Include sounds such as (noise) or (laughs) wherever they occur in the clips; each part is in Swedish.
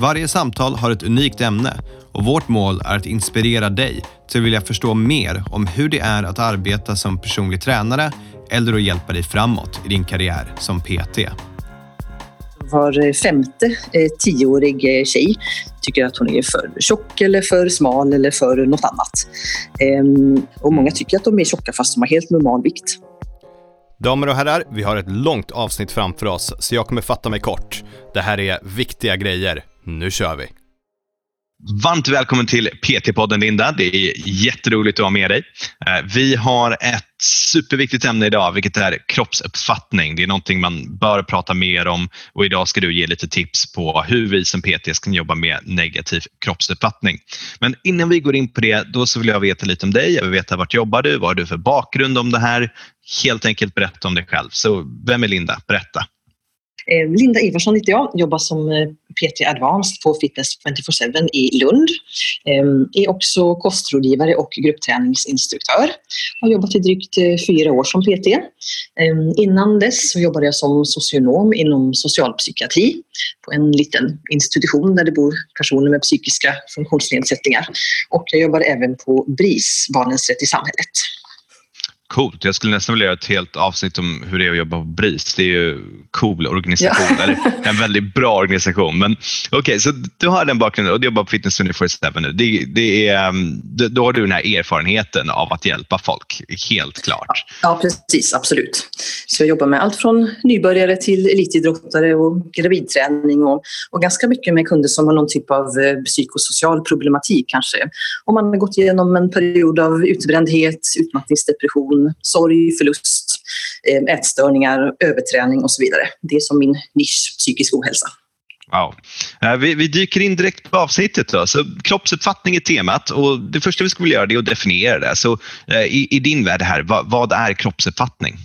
Varje samtal har ett unikt ämne och vårt mål är att inspirera dig till att vilja förstå mer om hur det är att arbeta som personlig tränare eller att hjälpa dig framåt i din karriär som PT. Var femte eh, tioårig eh, tjej tycker att hon är för tjock eller för smal eller för något annat. Ehm, och många tycker att de är tjocka fast de har helt normal vikt. Damer och herrar, vi har ett långt avsnitt framför oss, så jag kommer fatta mig kort. Det här är viktiga grejer. Nu kör vi! Varmt välkommen till PT-podden Linda. Det är jätteroligt att ha med dig. Eh, vi har ett superviktigt ämne idag, vilket är kroppsuppfattning. Det är någonting man bör prata mer om och idag ska du ge lite tips på hur vi som PT kan jobba med negativ kroppsuppfattning. Men innan vi går in på det, då så vill jag veta lite om dig. Jag vill veta vart jobbar du? Vad har du för bakgrund om det här? Helt enkelt berätta om dig själv. Så vem är Linda? Berätta. Eh, Linda Ivarsson heter jag, jobbar som eh, PT Advanced på Fitness 24-7 i Lund. Ehm, är också kostrådgivare och gruppträningsinstruktör. Har jobbat i drygt eh, fyra år som PT. Ehm, innan dess så jobbade jag som socionom inom socialpsykiatri på en liten institution där det bor personer med psykiska funktionsnedsättningar. Och jag jobbade även på BRIS, Barnens rätt i samhället. Coolt. Jag skulle nästan vilja göra ett helt avsnitt om hur det är att jobba på BRIS. Det är ju cool organisation. Ja. Eller en väldigt bra organisation. Men okej, okay, så du har den bakgrunden och du jobbar på Fitness 24-7 nu. Det, det är, um, då har du den här erfarenheten av att hjälpa folk, helt klart. Ja, precis. Absolut. Så jag jobbar med allt från nybörjare till elitidrottare och gravidträning och, och ganska mycket med kunder som har någon typ av eh, psykosocial problematik kanske. Om man har gått igenom en period av utbrändhet, utmattningsdepression depression, sorg, förlust, eh, ätstörningar, överträning och så vidare. Det är som min nisch, psykisk ohälsa. Wow. Eh, vi, vi, dyker in direkt på avsnittet. Då. Så, kroppsuppfattning är temat och det första vi skulle vilja göra är att definiera det. Så, eh, i, I din värld här, vad, vad är kroppsuppfattning?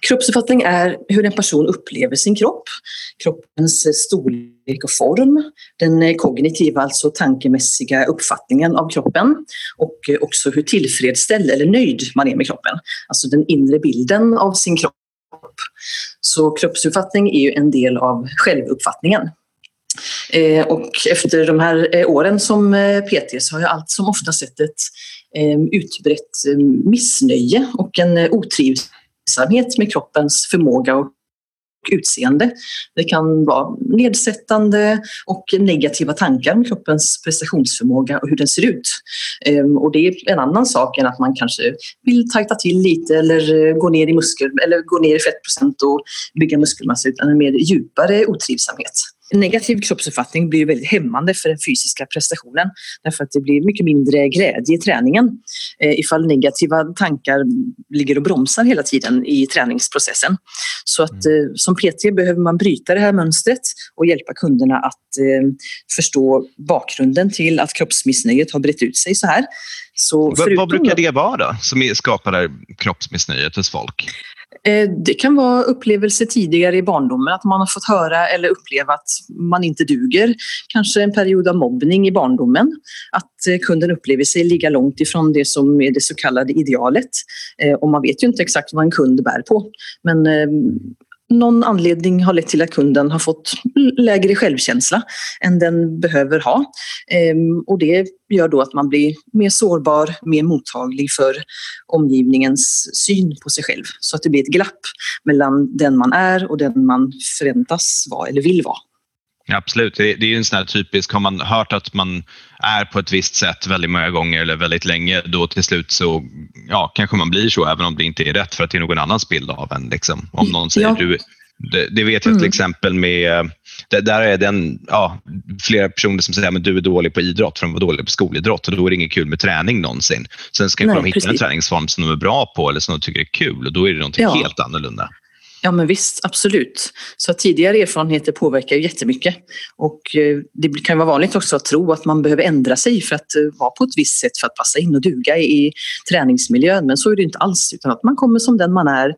Kroppsuppfattning är hur en person upplever sin kropp, kroppens storlek och form, den kognitiva, alltså tankemässiga uppfattningen av kroppen och också hur tillfredsställd eller nöjd man är med kroppen. Alltså den inre bilden av sin kropp. Så kroppsuppfattning är ju en del av självuppfattningen. Eh, och efter de här eh, åren som eh, PT så har jag allt som ofta sett ett eh, utbrett eh, missnöje och en eh, otrivsel misstänksamhet med kroppens förmåga och utseende. Det kan vara nedsättande och negativa tankar om kroppens prestationsförmåga och hur den ser ut. Ehm, och det är en annan sak än att man kanske vill tajta till lite eller eh, gå ner i muskel eller gå ner i fettprocent och bygga muskelmassa utan en mer djupare otrivsamhet. Negativ kroppsuppfattning blir väldigt hämmande för den fysiska prestationen därför att det blir mycket mindre glädje i träningen eh, ifall negativa tankar ligger och bromsar hela tiden i träningsprocessen. Så att mm. eh, som PT behöver man bryta det här mönstret och hjälpa kunderna att eh, förstå bakgrunden till att kroppsmissnöjet har brett ut sig så här. Så vad brukar det vara då, som skapar det här kroppsmissnöjet hos folk? Eh, det kan vara upplevelser tidigare i barndomen, att man har fått höra eller uppleva att man inte duger. Kanske en period av mobbning i barndomen. Att eh, kunden upplever sig ligga långt ifrån det som är det så kallade idealet. Eh, och man vet ju inte exakt vad en kund bär på. Men ehm, någon anledning har lett till att kunden har fått lägre självkänsla än den behöver ha. Ehm, och det gör då att man blir mer sårbar, mer mottaglig för omgivningens syn på sig själv. Så att det blir ett glapp mellan den man är och den man förväntas vara eller vill vara. Absolut, det är en sån här typisk, har man hört att man är på ett visst sätt väldigt många gånger eller väldigt länge, då till slut så ja, kanske man blir så även om det inte är rätt för att det är någon annans bild av en. Liksom. Om någon säger ja. du, det, det, vet jag till mm. exempel med, där är den, ja, flera personer som säger att du är dålig på idrott för de var dåliga på skolidrott och då är det inget kul med träning någonsin. Sen ska de hitta en träningsform som de är bra på eller som de tycker är kul och då är det någonting ja. helt annorlunda. Ja men visst, absolut. Så tidigare erfarenheter påverkar ju jättemycket. Och eh, det kan vara vanligt också att tro att man behöver ändra sig för att eh, vara på ett visst sätt för att passa in och duga i träningsmiljön. Men så är det inte alls, utan att man kommer som den man är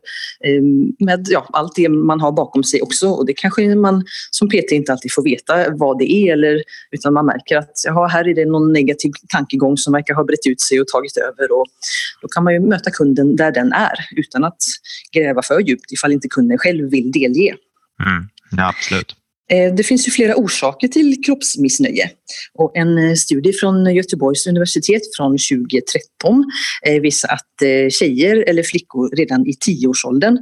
eh, med ja, allt det man har bakom sig också. Och det kanske man som PT inte alltid får veta vad det är, eller, utan man märker att här är det någon negativ tankegång som verkar ha brett ut sig och tagit över. Och då kan man ju möta kunden där den är utan att gräva för djupt ifall inte kunden själv vill delge. Mm. Ja, absolut. Eh, det finns ju flera orsaker till kroppsmissnöje. Och en eh, studie från Göteborgs universitet från 2013 eh, visar att tjejer eller flickor redan i tioårsåldern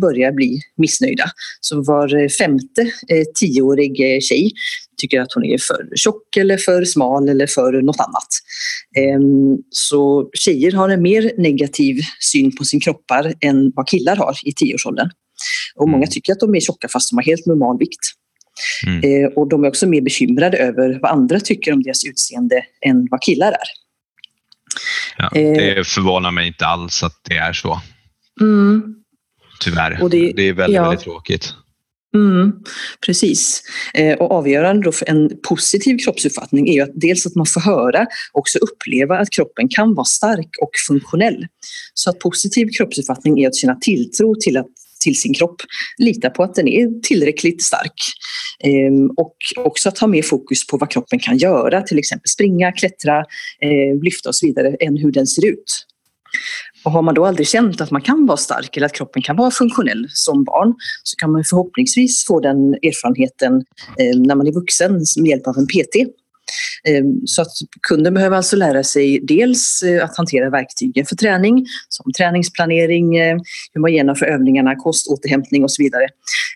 börjar bli missnöjda. Så var femte tioårig tjej tycker att hon är för tjock eller för smal eller för något annat. Ehm, så tjejer har en mer negativ syn på sin kroppar än vad killar har i tioårsåldern. Och många mm. tycker att de är tjocka fast de har helt normal vikt. Mm. Eh, och de är också mer bekymrade över vad andra tycker om deras utseende än vad killar är. Ja, det eh. förvånar mig inte alls att det är så. Mm. Tyvärr. Och det, det är väldigt, ja. väldigt tråkigt. Mm, precis. Eh, och avgörande för en positiv kroppsuppfattning är att dels att man får höra och också uppleva att kroppen kan vara stark och funktionell. Så att positiv kroppsuppfattning är att känna tilltro till att till sin kropp, lita på att den är tillräckligt stark. Ehm, och också att ha mer fokus på vad kroppen kan göra, till exempel springa, klättra, eh, lyfta och så vidare, än hur den ser ut. Och har man då aldrig känt att man kan vara stark eller att kroppen kan vara funktionell som barn så kan man förhoppningsvis få den erfarenheten eh, när man är vuxen med hjälp av en PT. Ehm, så att kunden behöver alltså lära sig dels eh, att hantera verktygen för träning som träningsplanering, eh, hur man genomför övningarna, kost, återhämtning och så vidare.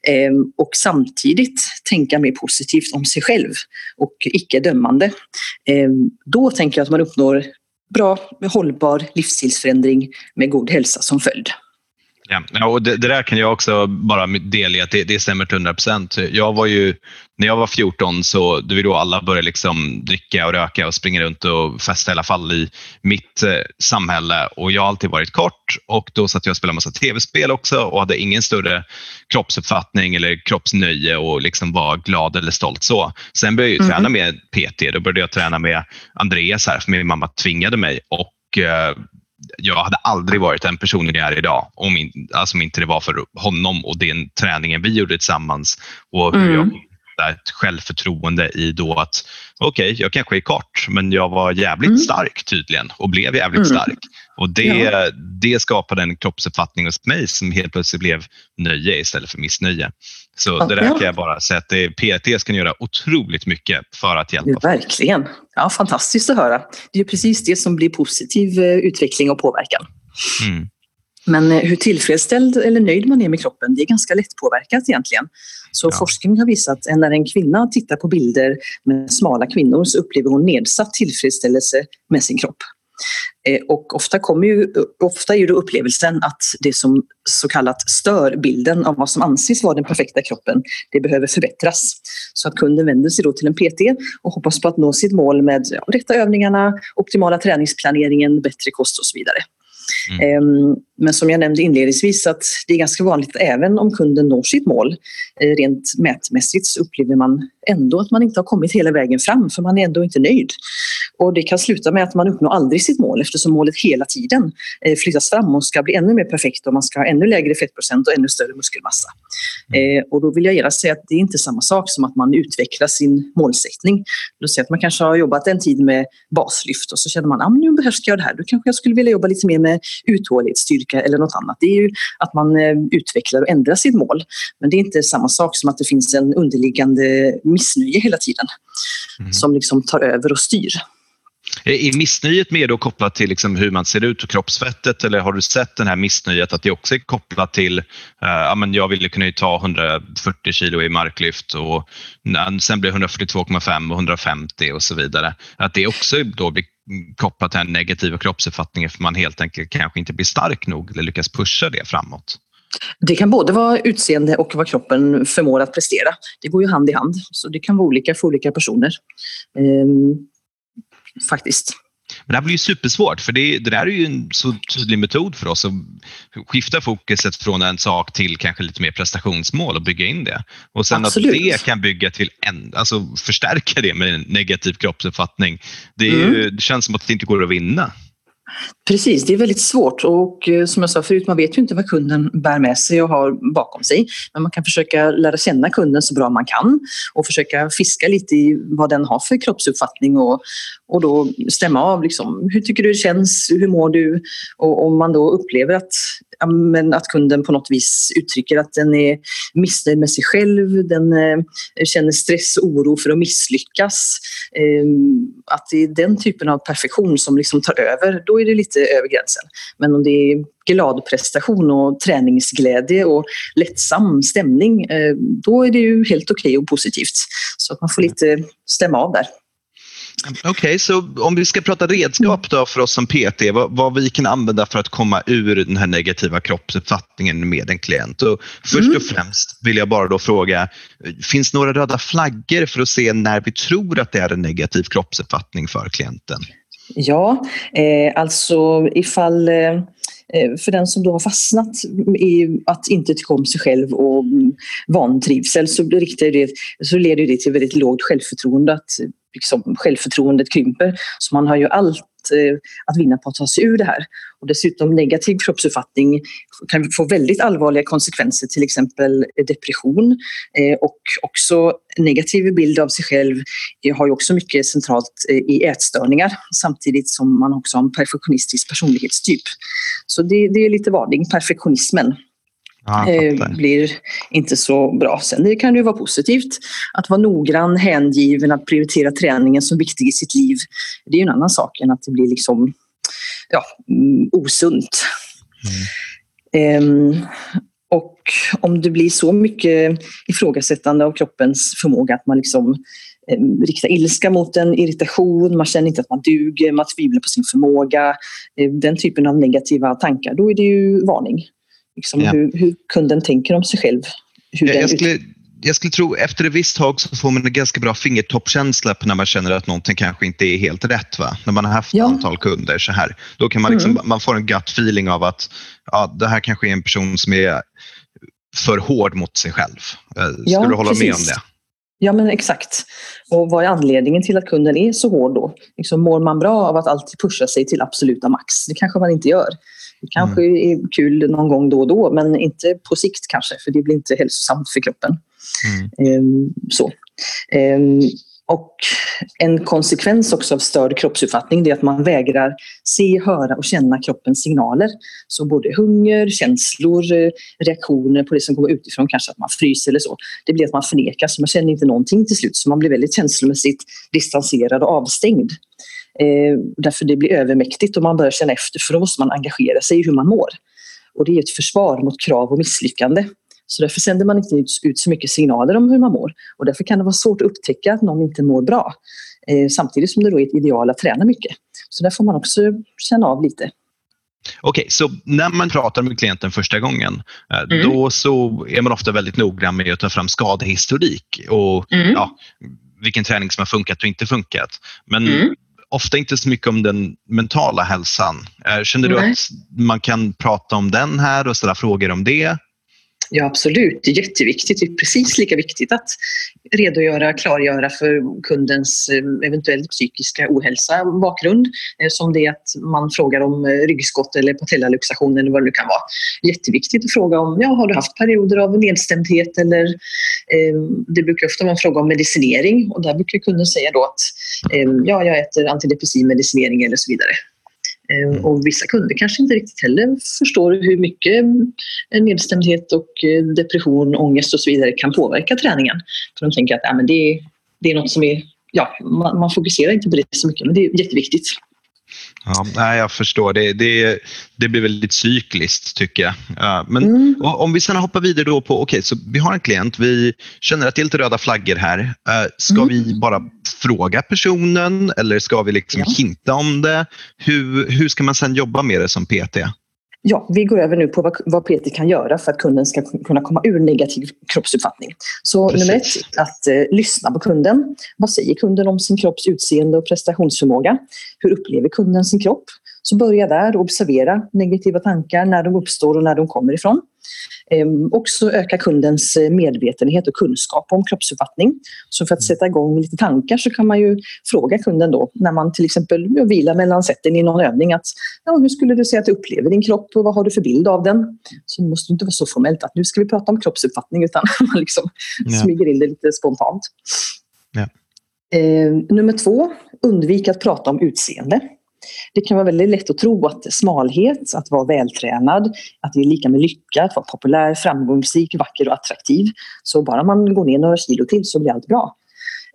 Ehm, och samtidigt tänka mer positivt om sig själv och icke dömande. Ehm, då tänker jag att man uppnår bra, hållbar livsstilsförändring med god hälsa som följd. Ja, och det, det, där kan jag också bara delge att det, det stämmer till 100 procent. Jag var ju, när jag var 14 så det var då alla började liksom dricka och röka och springa runt och festa i alla fall i mitt eh, samhälle. Och jag har alltid varit kort och då satt jag och spelade massa tv-spel också och hade ingen större kroppsuppfattning eller kroppsnöje och liksom var glad eller stolt så. Sen började jag mm. träna med PT. Då började jag träna med Andreas här för min mamma tvingade mig och eh, jag hade aldrig varit den personen jag är idag om, in, alltså om inte det var för honom och den träningen vi gjorde tillsammans och hur mm. jag ett självförtroende i då att okej, okay, jag kanske är kort, men jag var jävligt mm. stark tydligen och blev jävligt mm. stark. Och det, ja. det skapade en kroppsuppfattning hos mig som helt plötsligt blev nöje istället för missnöje. Så ja, det där kan jag bara säga att det, PRT kan göra otroligt mycket för att hjälpa. Ja, verkligen. Ja, fantastiskt att höra. Det är precis det som blir positiv eh, utveckling och påverkan. Mm. Men eh, hur tillfredsställd eller nöjd man är med kroppen, det är ganska lättpåverkat egentligen. Så ja. forskning har visat att när en kvinna tittar på bilder med smala kvinnor så upplever hon nedsatt tillfredsställelse med sin kropp. Eh, och ofta, kommer ju, ofta är ju upplevelsen att det som så kallat stör bilden av vad som anses vara den perfekta kroppen, det behöver förbättras. Så att kunden vänder sig då till en PT och hoppas på att nå sitt mål med ja, rätta övningarna, optimala träningsplaneringen, bättre kost och så vidare. Mm. Ehm, men som jag nämnde inledningsvis att det är ganska vanligt även om kunden når sitt mål eh, rent mätmässigt så upplever man ändå att man inte har kommit hela vägen fram för man är ändå inte nöjd. Och det kan sluta med att man uppnår aldrig sitt mål eftersom målet hela tiden eh, flyttas fram och ska bli ännu mer perfekt och man ska ha ännu lägre fettprocent och ännu större muskelmassa. Mm. Eh, och då vill jag gärna säga att det är inte samma sak som att man utvecklar sin målsättning. Låt säga att man kanske har jobbat en tid med baslyft och så känner man att ah, nu behärskar jag det här. Då kanske jag skulle vilja jobba lite mer med uthållighetsstyrka eller något annat. Det är ju att man eh, utvecklar och ändrar sitt mål. Men det är inte samma sak som att det finns en underliggande missnöje hela tiden mm. som liksom tar över och styr. Är missnöjet mer då kopplat till liksom hur man ser ut och kroppsfettet eller har du sett det här missnöjet att det också är kopplat till, uh, ja, men jag ville kunna ta 140 kilo i marklyft och sen blir 142,5 och 150 och så vidare. Att det också då blir kopplat till den negativa kroppsuppfattningen för man helt enkelt kanske inte blir stark nog eller lyckas pusha det framåt. Det kan både vara utseende och vad kroppen förmår att prestera. Det går ju hand i hand, så det kan vara olika för olika personer. Ehm, faktiskt. Men det här blir ju supersvårt för det, det där är ju en så tydlig metod för oss att skifta fokuset från en sak till kanske lite mer prestationsmål och bygga in det. Och sen Absolut. att det kan bygga till en, alltså förstärka det med en negativ kroppsuppfattning. Det, är mm. ju, det känns som att det inte går att vinna. Precis, det är väldigt svårt och eh, som jag sa förut, man vet ju inte vad kunden bär med sig och har bakom sig. Men man kan försöka lära känna kunden så bra man kan och försöka fiska lite i vad den har för kroppsuppfattning och, och då stämma av. Liksom, hur tycker du det känns? Hur mår du? Och om man då upplever att, men att kunden på något vis uttrycker att den är missnöjd med sig själv, den eh, känner stress och oro för att misslyckas. Eh, att det är den typen av perfektion som liksom tar över, då är det lite över gränsen. Men om det är glad prestation och träningsglädje och lättsam stämning, eh, då är det ju helt okej okay och positivt. Så att man får lite stämma av där. Okej, okay, så om vi ska prata redskap då för oss som PT, vad, vad, vi kan använda för att komma ur den här negativa kroppsuppfattningen med en klient. Och först mm. och främst vill jag bara då fråga, finns några röda flaggor för att se när vi tror att det är en negativ kroppsuppfattning för klienten? Ja, eh, alltså ifall eh, eh, för den som då har fastnat i att inte tycka om sig själv och vantrivsel så, det, så leder det till väldigt lågt självförtroende. Att liksom, självförtroendet krymper. Så man har ju allt eh, att vinna på att ta sig ur det här. Och dessutom negativ kroppsuppfattning kan få väldigt allvarliga konsekvenser, till exempel depression eh, och också negativ bild av sig själv har ju också mycket centralt eh, i ätstörningar samtidigt som man också har en perfektionistisk personlighetstyp. Så det, det är lite varning, perfektionismen eh, blir inte så bra. Sen det kan det ju vara positivt att vara noggrann, hängiven, att prioritera träningen som viktig i sitt liv. Det är ju en annan sak än att det blir liksom ja, mm, osunt. Mm. Eh, och om det blir så mycket ifrågasättande av kroppens förmåga att man liksom eh, riktar ilska mot en, irritation, man känner inte att man duger, man tvivlar på sin förmåga. Eh, den typen av negativa tankar, då är det ju varning. Liksom ja. hur, hur, kunden tänker om sig själv. Hur jag, skulle, jag skulle tro efter ett visst tag så får man en ganska bra fingertoppkänsla när man känner att någonting kanske inte är helt rätt. Va? När man har haft ja. antal kunder så här. Då kan man, liksom, mm. man får en gut feeling av att ja, det här kanske är en person som är för hård mot sig själv. Eh, skulle ja, du hålla precis. med om det? Ja men exakt. Och vad är anledningen till att kunden är så hård då? Liksom, mår man bra av att alltid pusha sig till absoluta max? Det kanske man inte gör. Kanske mm. är kul någon gång då och då, men inte på sikt kanske, för det blir inte hälsosamt för kroppen. Mm. Um, så. Um, och en konsekvens också av störd kroppsuppfattning är att man vägrar se, höra och känna kroppens signaler. Så både hunger, känslor, reaktioner på det som kommer utifrån, kanske att man fryser eller så. Det blir att man förnekas, man känner inte någonting till slut. Så man blir väldigt känslomässigt distanserad och avstängd. Eh, därför det blir övermäktigt och man börjar känna efter för då måste man engagera sig i hur man mår. Och det är ett försvar mot krav och misslyckande. Så därför sänder man inte ut, så mycket signaler om hur man mår. Och därför kan det vara svårt att upptäcka att någon inte mår bra. Eh, samtidigt som det då är ett ideal att träna mycket. Så där får man också känna av lite. Okej, okay, så när man pratar med klienten första gången, eh, mm. då så är man ofta väldigt noggrann med att ta fram skadehistorik och mm. ja, vilken träning som har funkat och inte funkat. Men mm ofta inte så mycket om den mentala hälsan. Eh, känner du Nej. att man kan prata om den här och ställa frågor om det? Ja, absolut. Det är jätteviktigt. Det är precis lika viktigt att redogöra, klargöra för kundens eh, eventuellt psykiska ohälsa bakgrund eh, som det att man frågar om eh, ryggskott eller patellaluxation eller vad det nu kan vara. Jätteviktigt att fråga om, ja, har du haft perioder av nedstämdhet eller eh, det brukar ofta vara en fråga om medicinering och där brukar kunden säga då att eh, ja, jag äter antidepressiv medicinering eller så vidare. Eh, mm. Och vissa kunder kanske inte riktigt heller förstår hur mycket eh, nedstämdhet och eh, depression, ångest och så vidare kan påverka träningen. För de tänker att ja, men det, är, det är något som är, ja, man, man fokuserar inte på det så mycket, men det är jätteviktigt. Ja, nej, jag förstår. Det, det, det blir väldigt cykliskt tycker jag. Men mm. om vi sen hoppar vidare då på, okej, okay, så vi har en klient, vi känner att det är lite röda flaggor här. Ska mm. vi bara fråga personen eller ska vi liksom ja. hinta om det? Hur, hur ska man sen jobba med det som PT? Ja, vi går över nu på vad, vad PT kan göra för att kunden ska kunna komma ur negativ kroppsuppfattning. Så Precis. nummer ett, att eh, lyssna på kunden. Vad säger kunden om sin kropps utseende och prestationsförmåga? Hur upplever kunden sin kropp? Så börja där och observera negativa tankar när de uppstår och när de kommer ifrån. Ehm, också öka kundens eh, medvetenhet och kunskap om kroppsuppfattning. Så för att sätta igång lite tankar så kan man ju fråga kunden då när man till exempel vilar mellan sätten i någon övning att ja, hur skulle du säga att du upplever din kropp och vad har du för bild av den? Så det måste inte vara så formellt att nu ska vi prata om kroppsuppfattning utan (laughs) man liksom ja. smyger in det lite spontant. Ja. Eh, nummer två, undvik att prata om utseende. Det kan vara väldigt lätt att tro att smalhet, att vara vältränad, att det är lika med lycka, att vara populär, framgångsrik, vacker och attraktiv. Så bara man går ner några kilo till så blir allt bra.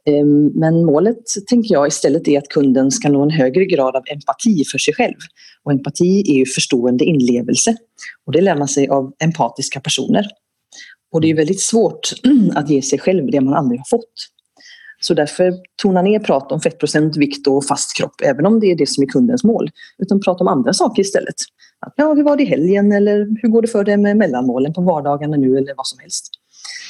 Ehm, men målet, tänker jag, istället är att kunden ska nå en högre grad av empati för sig själv. Och empati är ju förstående inlevelse. Och det lär man sig av empatiska personer. Och det är väldigt svårt (clears throat) att ge sig själv det man aldrig har fått. Så därför tona ner prat om fettprocent, vikt och fast kropp, även om det är det som är kundens mål. Utan prata om andra saker istället. Ja, hur var det i helgen eller hur går det för dig med mellanmålen på vardagarna nu eller vad som helst.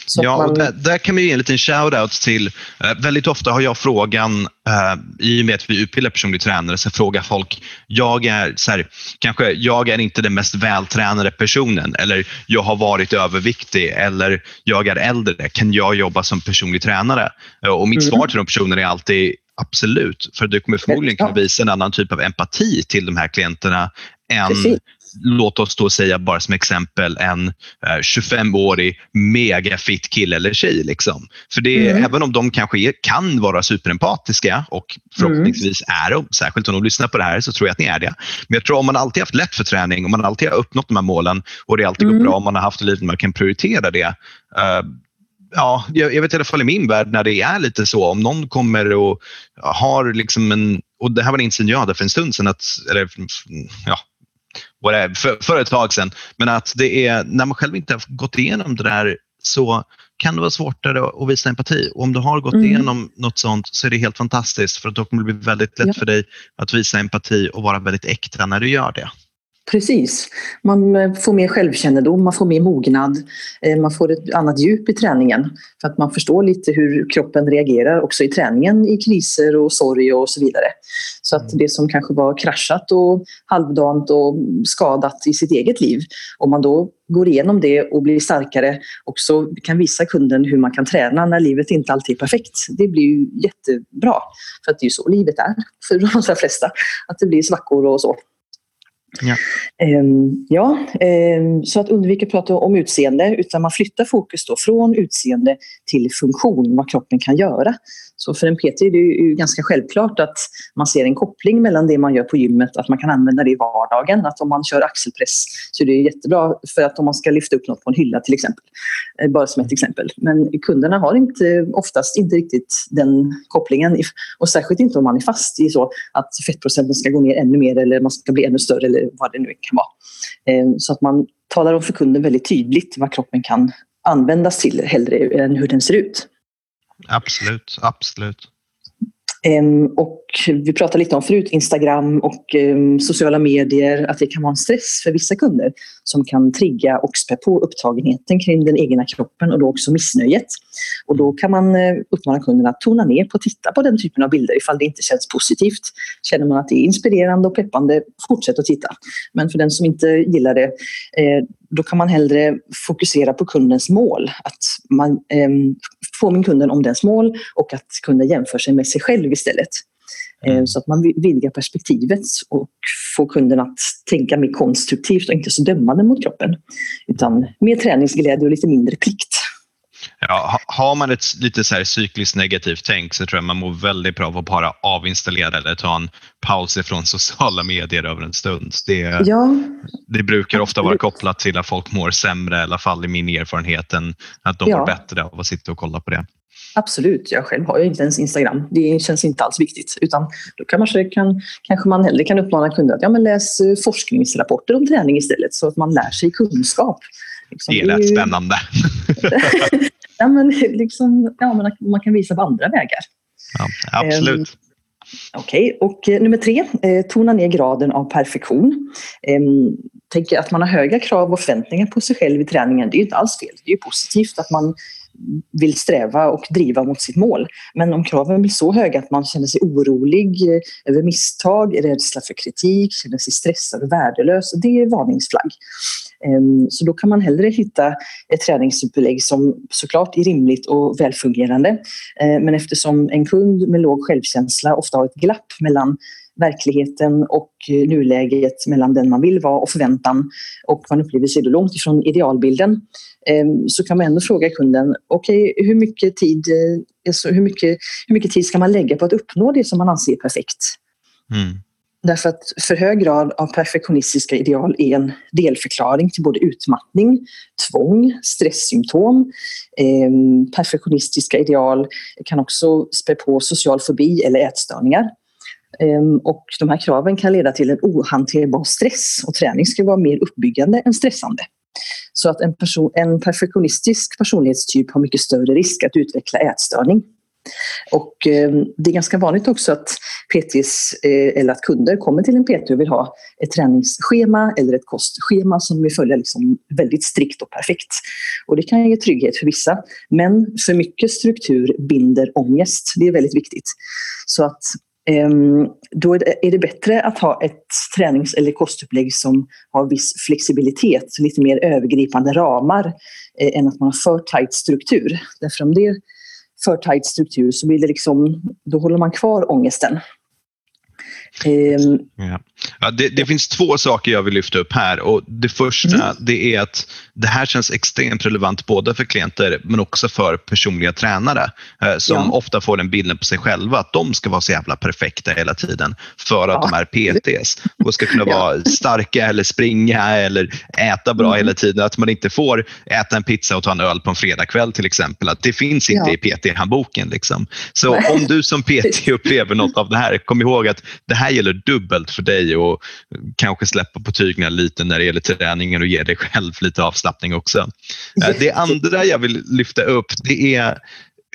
Så ja, man... och där, där, kan vi ge en liten shout-out till, eh, väldigt ofta har jag frågan, eh, i och med att vi utbildar personlig tränare, så frågar folk, jag är, så här, kanske, jag är inte den mest vältränade personen eller jag har varit överviktig eller jag är äldre, kan jag jobba som personlig tränare? Eh, och mitt mm. svar till de personerna är alltid Absolut, för du kommer förmodligen kunna visa en annan typ av empati till de här klienterna än Precis låt oss då säga bara som exempel en 25-årig eh, megafit kille eller tjej. Liksom. För det, mm. även om de kanske är, kan vara superempatiska och förhoppningsvis mm. är de, särskilt om de lyssnar på det här så tror jag att ni är det. Men jag tror om man alltid haft lätt för träning, om man alltid har uppnått de här målen och det alltid mm. går bra, om man har haft ett liv där man kan prioritera det. Uh, ja, jag, jag, vet i alla fall i min värld när det är lite så, om någon kommer och har liksom en, och det här var en insyn jag hade för en stund sedan, att, eller ja, whatever, för, för ett tag sedan. Men att det är när man själv inte har gått igenom det där så kan det vara svårare att visa empati. Och om du har gått mm. igenom något sånt så är det helt fantastiskt för då kommer det bli väldigt lätt ja. för dig att visa empati och vara väldigt äkta när du gör det. Precis. Man eh, får mer självkännedom, man får mer mognad, eh, man får ett annat djup i träningen. För att man förstår lite hur kroppen reagerar också i träningen i kriser och sorg och så vidare. Så att mm. det som kanske var kraschat och halvdant och skadat i sitt eget liv, om man då går igenom det och blir starkare och så kan visa kunden hur man kan träna när livet inte alltid är perfekt. Det blir ju jättebra. För att det är ju så livet är för de allra flesta. Att det blir svackor och så. Ja. Ehm, ja, ehm, så att undvika att prata om utseende utan man flyttar fokus då från utseende till funktion, vad kroppen kan göra. Så för en PT är det ju ganska självklart att man ser en koppling mellan det man gör på gymmet, att man kan använda det i vardagen. Att om man kör axelpress så är det jättebra för att om man ska lyfta upp något på en hylla till exempel. Eh, bara som ett exempel. Men kunderna har inte, oftast inte riktigt den kopplingen. Och särskilt inte om man är fast i så att fettprocenten ska gå ner ännu mer eller man ska bli ännu större eller vad det nu kan vara. Eh, så att man talar om för kunden väldigt tydligt vad kroppen kan användas till hellre än hur den ser ut. Absolut, absolut. Ehm, och vi pratade lite om förut, Instagram och ehm, sociala medier, att det kan vara en stress för vissa kunder som kan trigga och spä på upptagenheten kring den egna kroppen och då också missnöjet. Och då kan man eh, uppmana kunderna att tona ner på att titta på den typen av bilder ifall det inte känns positivt. Känner man att det är inspirerande och peppande, fortsätt att titta. Men för den som inte gillar det, eh, då kan man hellre fokusera på kundens mål. Att man ehm, påminner kunden om dens mål och att kunden jämför sig med sig själv istället. Eh, mm. Så att man vidgar perspektivet och får kunden att tänka mer konstruktivt och inte så dömande mot kroppen. Utan mer träningsglädje och lite mindre plikt. Ja, har man ett lite så här cykliskt negativt tänk så tror jag man mår väldigt bra av att bara avinstallera eller ta en paus ifrån (laughs) sociala medier över en stund. Det, ja, det brukar ofta vara kopplat till att folk mår sämre, i alla fall i min erfarenhet, än att de ja. mår bättre av att sitta och kolla på det. Absolut, jag själv har ju inte ens Instagram. Det känns inte alls viktigt. Utan då kan man, kan, kanske man hellre kan uppmana kunder att ja, men läs eh, forskningsrapporter om träning istället så att man lär sig kunskap. Liksom, det är rätt spännande. (laughs) ja, men, liksom, ja, man, man kan visa på andra vägar. Ja, absolut. Um, Okej, okay. och eh, nummer tre, eh, tona ner graden av perfektion. Eh, tänker att man har höga krav och förväntningar på sig själv i träningen, det är inte alls fel. Det är positivt att man vill sträva och driva mot sitt mål. Men om kraven blir så höga att man känner sig orolig eh, över misstag, rädsla för kritik, känner sig stressad och värdelös, det är varningsflagg. Ehm, så då kan man hellre hitta ett träningsupplägg som såklart är rimligt och välfungerande. Eh, men eftersom en kund med låg självkänsla ofta har ett glapp mellan verkligheten och nuläget mellan den man vill vara och förväntan och man upplever sig då långt ifrån idealbilden ehm, så kan man ändå fråga kunden, okej okay, hur, mycket tid, alltså, hur, mycket, hur mycket tid ska man lägga på att uppnå det som man anser perfekt? Mm. Därför att för hög grad av perfektionistiska ideal är en delförklaring till både utmattning, tvång, stresssymptom. Eh, perfektionistiska ideal kan också spä på social fobi eller ätstörningar. Ehm, och de här kraven kan leda till en ohanterbar stress och träning ska vara mer uppbyggande än stressande. Så att en, person, en perfektionistisk personlighetstyp har mycket större risk att utveckla ätstörning. Och ehm, det är ganska vanligt också att PTs eh, eller att kunder kommer till en PT och vill ha ett träningsschema eller ett kostschema som vill följa liksom väldigt strikt och perfekt. Och det kan ge trygghet för vissa. Men för mycket struktur binder ångest. Det är väldigt viktigt. Så att Ehm, då är det bättre att ha ett tränings eller kostupplägg som har viss flexibilitet, lite mer övergripande ramar, eh, än att man har för tajt struktur. Därför om det är för tajt struktur så blir det liksom, då håller man kvar ångesten. Um, ja. Ja, det, det, finns två saker jag vill lyfta upp här. Och det första mm. det är att det här känns extremt relevant både för klienter men också för personliga tränare eh, som ja. ofta får den bilden på sig själva att de ska vara så jävla perfekta hela tiden för att ja. de är PTs och ska kunna (laughs) vara starka eller springa eller äta bra mm. hela tiden. Att man inte får äta en pizza och ta en öl på en fredagkväll till exempel. Att det finns inte i PT-handboken. Liksom. Så Nej. om du som PT (laughs) upplever något av det här, kom ihåg att det här gäller dubbelt för dig och kanske släppa på tyglarna lite när det gäller träningen och ge dig själv lite avslappning också. Eh, det andra jag vill lyfta upp det är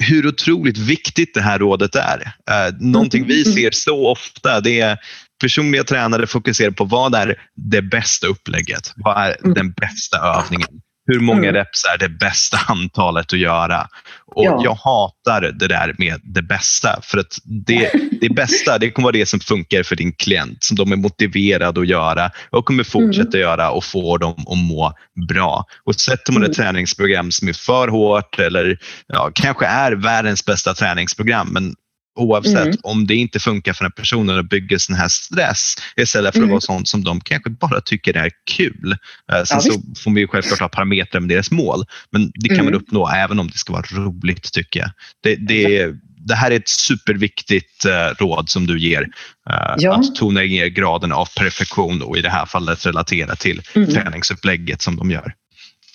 hur otroligt viktigt det här rådet är. Eh, någonting vi mm. ser så ofta det är personliga tränare fokuserar på vad är det bästa upplägget? Vad är mm. den bästa övningen? Hur många mm. reps är det bästa (laughs) antalet att göra? Och ja. Jag hatar det där med det bästa. För att det, det (laughs) bästa det kommer vara det som funkar för din klient, som de är motiverade att göra och kommer fortsätta mm. göra och få dem att må bra. Och Sätter man ett mm. träningsprogram som är för hårt eller ja, kanske är världens bästa träningsprogram men Oavsett mm. om det inte funkar för den personen och bygger sån här stress istället för mm. att vara sånt som de kanske bara tycker är kul. Uh, sen ja, så får vi självklart ha parametrar med deras mål, men det kan mm. man uppnå även om det ska vara roligt tycker jag. Det, det, det här är ett superviktigt uh, råd som du ger. Uh, ja. Att tona ner graden av perfektion och i det här fallet relatera till mm. träningsupplägget som de gör.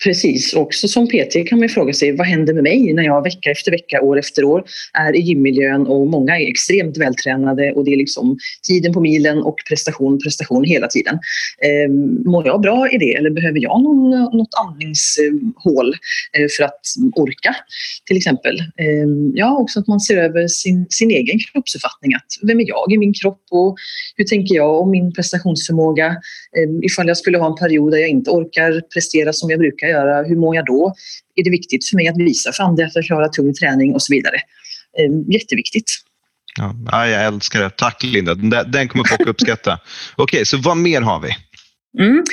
Precis, också som PT kan man fråga sig vad händer med mig när jag vecka efter vecka, år efter år är i gymmiljön och många är extremt vältränade och det är liksom tiden på milen och prestation, prestation hela tiden. Eh, mår jag bra i det eller behöver jag någon, något andningshål eh, för att orka till exempel? Eh, ja, också att man ser över sin, sin egen kroppsuppfattning. Att vem är jag i min kropp och hur tänker jag om min prestationsförmåga? Eh, ifall jag skulle ha en period där jag inte orkar prestera som jag brukar göra, hur mår jag då? Är det viktigt för mig att visa fram det, att klara tung träning och så vidare? Ehm, jätteviktigt. Ja, jag älskar det. Tack Linda, den kommer folk uppskatta. (laughs) Okej, okay, så vad mer har vi? Mm.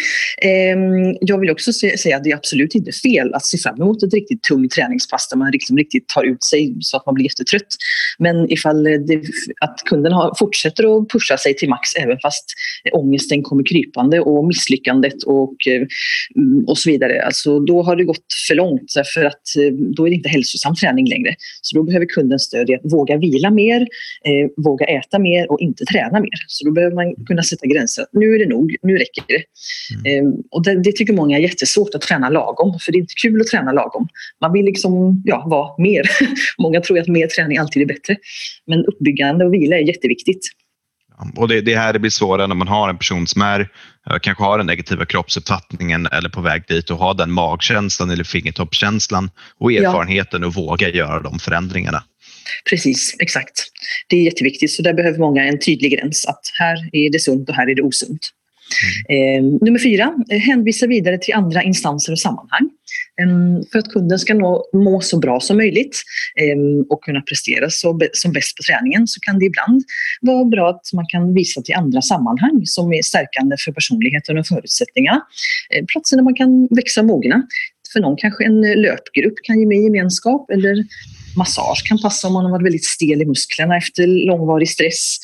Eh, jag vill också säga att det är absolut inte fel att se fram emot ett riktigt tungt träningspass där man liksom riktigt tar ut sig så att man blir jättetrött. Men ifall det, att kunden har, fortsätter att pusha sig till max även fast ångesten kommer krypande och misslyckandet och, eh, och så vidare. Alltså, då har det gått för långt för att eh, då är det inte hälsosam träning längre. Så då behöver kunden stöd i att våga vila mer, eh, våga äta mer och inte träna mer. Så då behöver man kunna sätta gränser. Nu är det nog, nu räcker det. Mm. Ehm, och det, det, tycker många är jättesvårt att träna lagom, för det är inte kul att träna lagom. Man vill liksom, ja, vara mer. (laughs) många tror att mer träning alltid är bättre. Men uppbyggande och vila är jätteviktigt. Och det, det här det blir svårare när man har en person som är, eh, kanske har den negativa kroppsuppfattningen eller på väg dit och har den magkänslan eller fingertoppskänslan och erfarenheten ja. och våga göra de förändringarna. Precis, exakt. Det är jätteviktigt. Så där behöver många en tydlig gräns att här är det sunt och här är det osunt. Eh, nummer fyra, eh, hänvisa vidare till andra instanser och sammanhang. Eh, för att kunden ska nå, må så bra som möjligt eh, och kunna prestera så, som bäst på träningen så kan det ibland vara bra att man kan visa till andra sammanhang som är stärkande för personligheten och förutsättningarna. Eh, platser där man kan växa och mogna. För någon kanske en eh, löpgrupp kan ge mer gemenskap eller massage kan passa om man har varit väldigt stel i musklerna efter långvarig stress.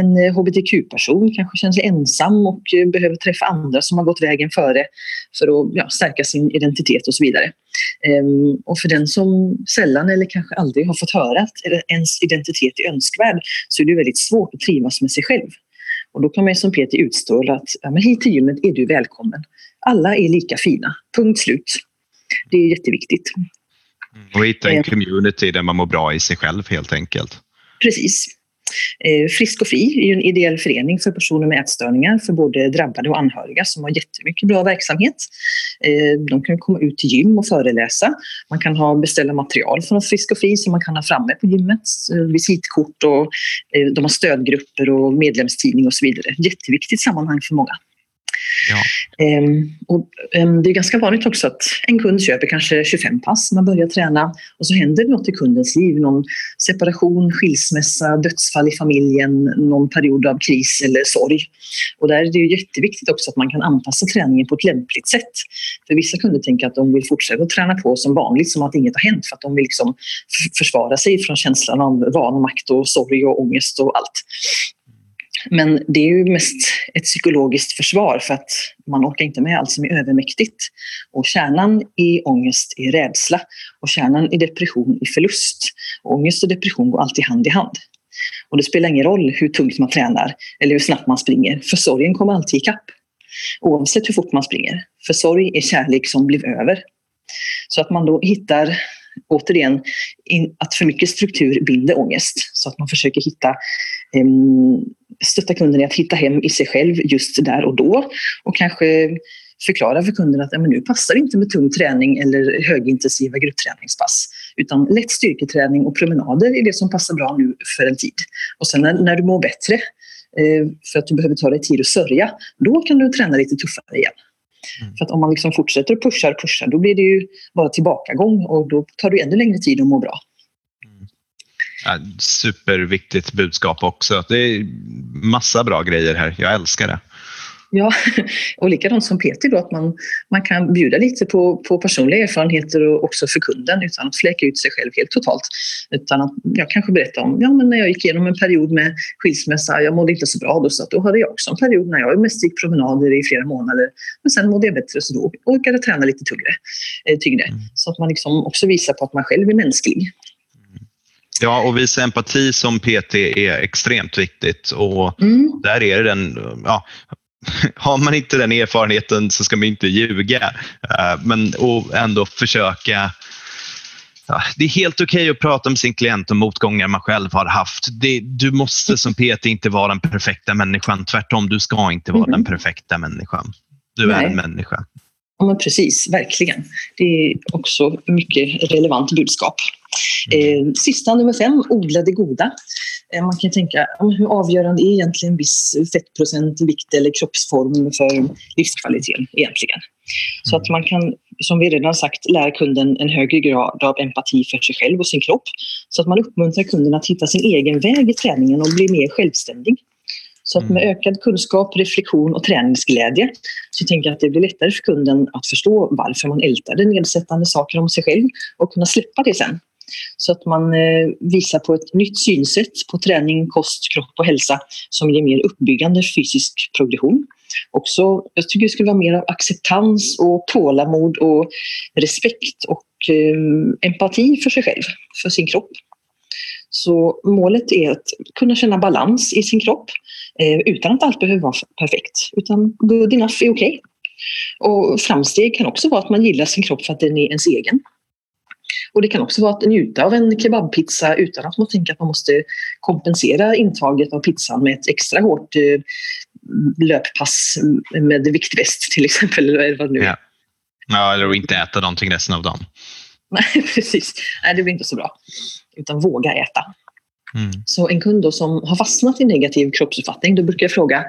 En hbtq-person kanske känner sig ensam och behöver träffa andra som har gått vägen före för att ja, stärka sin identitet och så vidare. Um, och för den som sällan eller kanske aldrig har fått höra att ens identitet är önskvärd så är det väldigt svårt att trivas med sig själv. Och då kan man som Peter utstråla att ja, men hit till gymmet är du välkommen. Alla är lika fina. Punkt slut. Det är jätteviktigt. Och hitta en community där man mår bra i sig själv helt enkelt. Precis. Eh, Frisk och Fri är en ideell förening för personer med ätstörningar för både drabbade och anhöriga som har jättemycket bra verksamhet. Eh, de kan komma ut till gym och föreläsa. Man kan ha, beställa material från Frisk och Fri som man kan ha framme på gymmet. Eh, visitkort och de har stödgrupper och medlemstidning och så vidare. Jätteviktigt sammanhang för många. Ja. Ehm, och, ehm, det är ganska vanligt också att en kund köper kanske 25 pass när man börjar träna och så händer det något i kundens liv. Någon separation, skilsmässa, dödsfall i familjen, någon period av kris eller sorg. Och där är det jätteviktigt också att man kan anpassa träningen på ett lämpligt sätt. För vissa kunder tänker att de vill fortsätta att träna på som vanligt, som att inget har hänt, för att de vill liksom försvara sig från känslan av vanmakt och sorg och ångest och allt. Men det är ju mest ett psykologiskt försvar för att man orkar inte med allt som är övermäktigt. Och kärnan i ångest är rädsla och kärnan i depression är förlust. Och ångest och depression går alltid hand i hand. Och det spelar ingen roll hur tungt man tränar eller hur snabbt man springer, för sorgen kommer alltid ikapp. Oavsett hur fort man springer. För sorg är kärlek som blev över. Så att man då hittar återigen, att för mycket struktur binder ångest. Så att man försöker hitta, ehm, stötta kunden i att hitta hem i sig själv just där och då. Och kanske förklara för kunden att men nu passar det inte med tung träning eller högintensiva gruppträningspass. Utan lätt styrketräning och promenader är det som passar bra nu för en tid. Och sen när, när du mår bättre, eh, för att du behöver ta dig tid att sörja, då kan du träna lite tuffare igen. Mm. För att om man liksom fortsätter och pushar och pushar, då blir det ju bara tillbakagång och då tar det ännu längre tid att må bra. Mm. Ja, superviktigt budskap också. Det är massa bra grejer här. Jag älskar det. Ja, (laughs) och likadant som Peter då, att man, man kan bjuda lite på, på personliga erfarenheter och också för kunden utan att fläka ut sig själv helt totalt. Utan att jag kanske berättar om, ja men när jag gick igenom en period med skilsmässa, jag mådde inte så bra då, så då hade jag också en period när jag mest gick promenader i flera månader. Men sen mådde jag bättre så då orkade jag träna lite tyngre. Eh, tyngre. Mm. Så att man liksom också visar på att man själv är mänsklig. Ja, och visa empati som PT är extremt viktigt. Och mm. Där är det den, ja, (laughs) har man inte den erfarenheten så ska man inte ljuga. Eh, men och ändå försöka Ja, det är helt okej okay att prata med sin klient om motgångar man själv har haft. Det, du måste som PT inte vara den perfekta människan. Tvärtom, du ska inte vara mm. den perfekta människan. Du Nej. är en människa. Ja, men precis, verkligen. Det är också mycket relevant budskap. Mm. Eh, sista, nummer fem, odla det goda. Eh, man kan tänka, hur avgörande är egentligen viss fettprocent, vikt eller kroppsform för livskvaliteten egentligen? Så att man kan, som vi redan sagt, lära kunden en högre grad av empati för sig själv och sin kropp. Så att man uppmuntrar kunden att hitta sin egen väg i träningen och bli mer självständig. Så att med mm. ökad kunskap, reflektion och träningsglädje så tänker jag att det blir lättare för kunden att förstå varför man ältade nedsättande saker om sig själv och kunna släppa det sen. Så att man eh, visar på ett nytt synsätt på träning, kost, kropp och hälsa som ger mer uppbyggande fysisk progression. Också, jag tycker det skulle vara mer av acceptans och tålamod och respekt och eh, empati för sig själv, för sin kropp. Så målet är att kunna känna balans i sin kropp eh, utan att allt behöver vara perfekt. Utan good enough är okej. Okay. Och framsteg kan också vara att man gillar sin kropp för att den är ens egen. Och det kan också vara att njuta av en kebabpizza utan att man tänker att man måste kompensera intaget av pizzan med ett extra hårt eh, löppass med viktväst till exempel. Eller vad nu ja. ja, eller inte äta någonting resten av dagen. (laughs) Nej, precis. Nej, det blir inte så bra. Utan våga äta. Mm. Så en kund som har fastnat i negativ kroppsuppfattning, då brukar jag fråga,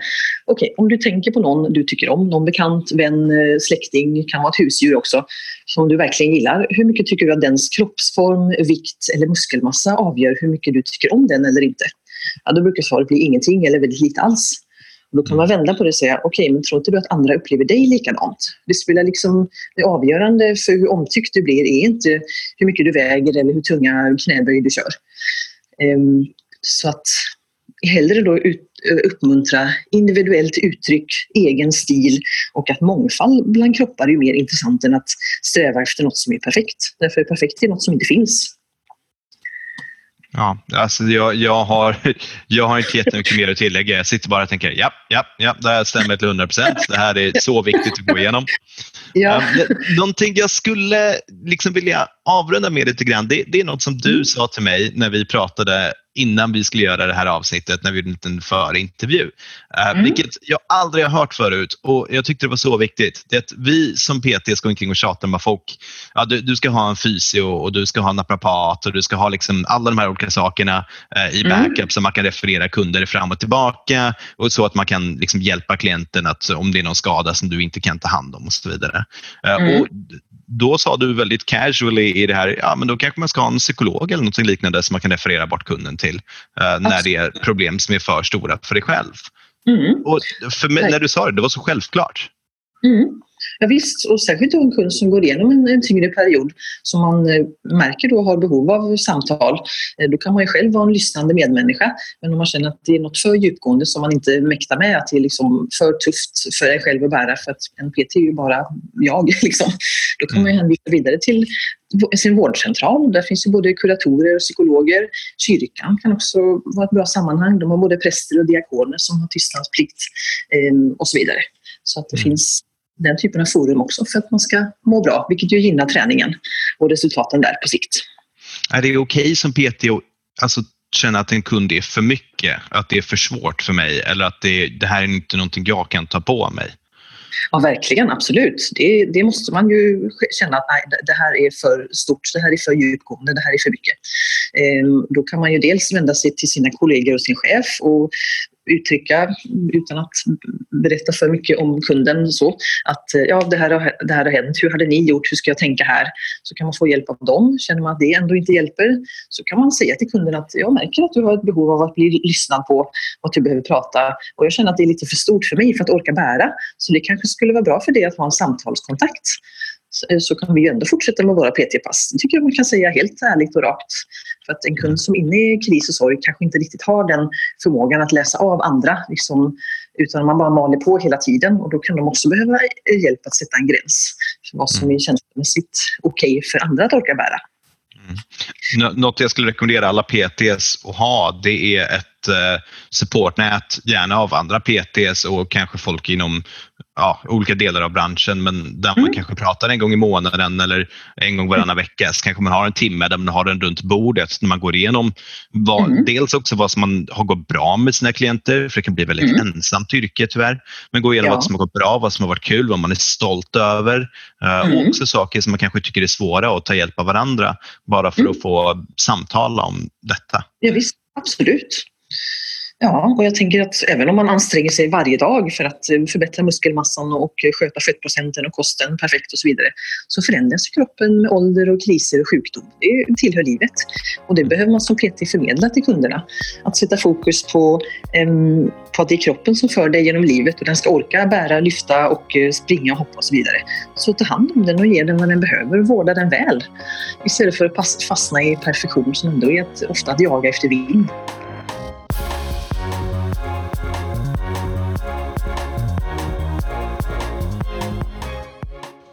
okej, okay, om du tänker på någon du tycker om, någon bekant, vän, eh, släkting, kan vara ett husdjur också, som du verkligen gillar, hur mycket tycker du att dens kroppsform, vikt eller muskelmassa avgör hur mycket du tycker om den eller inte? Ja, då brukar svaret bli ingenting eller väldigt lite alls. Och då kan man vända på det och säga, okej, okay, men tror inte du att andra upplever dig likadant? Det spelar liksom, det avgörande för hur omtyckt du blir är inte hur mycket du väger eller hur tunga knäböj du kör. Um, så att hellre då ut, uppmuntra individuellt uttryck, egen stil och att mångfald bland kroppar är mer intressant än att sträva efter något som är perfekt. Därför är perfekt är något som inte finns. Ja, alltså jag, jag, har, (laughs) jag har inte jättemycket mer att tillägga. Jag sitter bara och tänker ja, ja, ja, det här stämmer till 100 procent. Det här är så viktigt att gå igenom. Ja. Någonting jag skulle liksom vilja avrunda med lite grann, det, det är något som du mm. sa till mig när vi pratade innan vi skulle göra det här avsnittet när vi gjorde en liten förintervju. Eh, mm. Vilket jag aldrig har hört förut och jag tyckte det var så viktigt. Det är att vi som PT ska omkring och tjata med folk. Ja, du, du, ska ha en fysio och du ska ha en naprapat och du ska ha liksom alla de här olika sakerna eh, i mm. backup mm. så man kan referera kunder fram och tillbaka och så att man kan liksom hjälpa klienten att om det är någon skada som du inte kan ta hand om och så vidare. Eh, mm. Och då sa du väldigt casually i det här, ja men då kanske man ska ha en psykolog eller något liknande som man kan referera bort kunden till uh, när det är problem som är för stora för dig själv. Mm. Och för mig, när du sa det, det var så självklart. Mm. Ja, visst, och särskilt då en kund som går igenom en, en tyngre period som man eh, märker då har behov av samtal. Eh, då kan man ju själv vara en lyssnande medmänniska. Men om man känner att det är något för djupgående som man inte mäktar med, att det är liksom för tufft för en själv att bära för att en PT är ju bara jag. (laughs) Liksom. Då kan man ju mm. hänvisa vidare till sin vårdcentral. Där finns ju både kuratorer och psykologer. Kyrkan kan också vara ett bra sammanhang. De har både präster och diakoner som har tystnadsplikt eh, och så vidare. Så att det mm. finns den typen av forum också för att man ska må bra, vilket ju gynnar träningen och resultaten där på sikt. Är det okej okay som PT att alltså, känna att en kund är för mycket, att det är för svårt för mig eller att det, det här är inte någonting jag kan ta på mig? Ja, verkligen. Absolut. Det, det, måste man ju känna att nej, det här är för stort, det här är för djupgående, det här är för mycket. Ehm, då kan man ju dels vända sig till sina kollegor och sin chef och uttrycka utan att berätta för mycket om kunden. Så, att eh, ja, det här, har, det här har hänt, hur hade ni gjort, hur ska jag tänka här? Så kan man få hjälp av dem. Känner man att det ändå inte hjälper så kan man säga till kunden att jag märker att du har ett behov av att bli lyssnad på och att du behöver prata och jag känner att det är lite för stort för mig för att orka bära. Så det kanske skulle vara bra för dig att ha en samtalskontakt så eh, kan vi ju ändå fortsätta med våra PT-pass. Det tycker jag man kan säga helt ärligt och rakt. För att en kund som är inne i kris och sorg kanske inte riktigt har den förmågan att läsa av andra. Liksom, utan man bara maler på hela tiden och då kan de också behöva hjälp att sätta en gräns för vad som är mm. känslomässigt okej okay för andra att orka bära. Mm. Något jag skulle rekommendera alla PTs att ha det är ett eh, supportnät, gärna av andra PTs och kanske folk inom ja, olika delar av branschen, men där man mm. kanske pratar en gång i månaden eller en gång varannan vecka. Så kanske man har en timme där man har den runt bordet när man går igenom vad, mm. dels också vad som man har gått bra med sina klienter, för det kan bli väldigt mm. ensamt yrke tyvärr. Men gå igenom ja. vad som har gått bra, vad som har varit kul, vad man är stolt över och mm. också saker som man kanske tycker är svåra och ta hjälp av varandra bara för mm. att få samtala om detta. Ja, visst, absolut. Ja, och jag tänker att även om man anstränger sig varje dag för att eh, förbättra muskelmassan och eh, sköta fettprocenten och kosten perfekt och så vidare, så förändras kroppen med ålder och kriser och sjukdom. Det tillhör livet. Och det behöver man som PT förmedla till kunderna. Att sätta fokus på, um, på att det är kroppen som för dig genom livet och den ska orka bära, lyfta och eh, springa och hoppa och så vidare. Så ta hand om den och ge den vad den behöver och vårda den väl. Istället för att fastna i perfektion som ändå är att, ofta att jaga efter vind.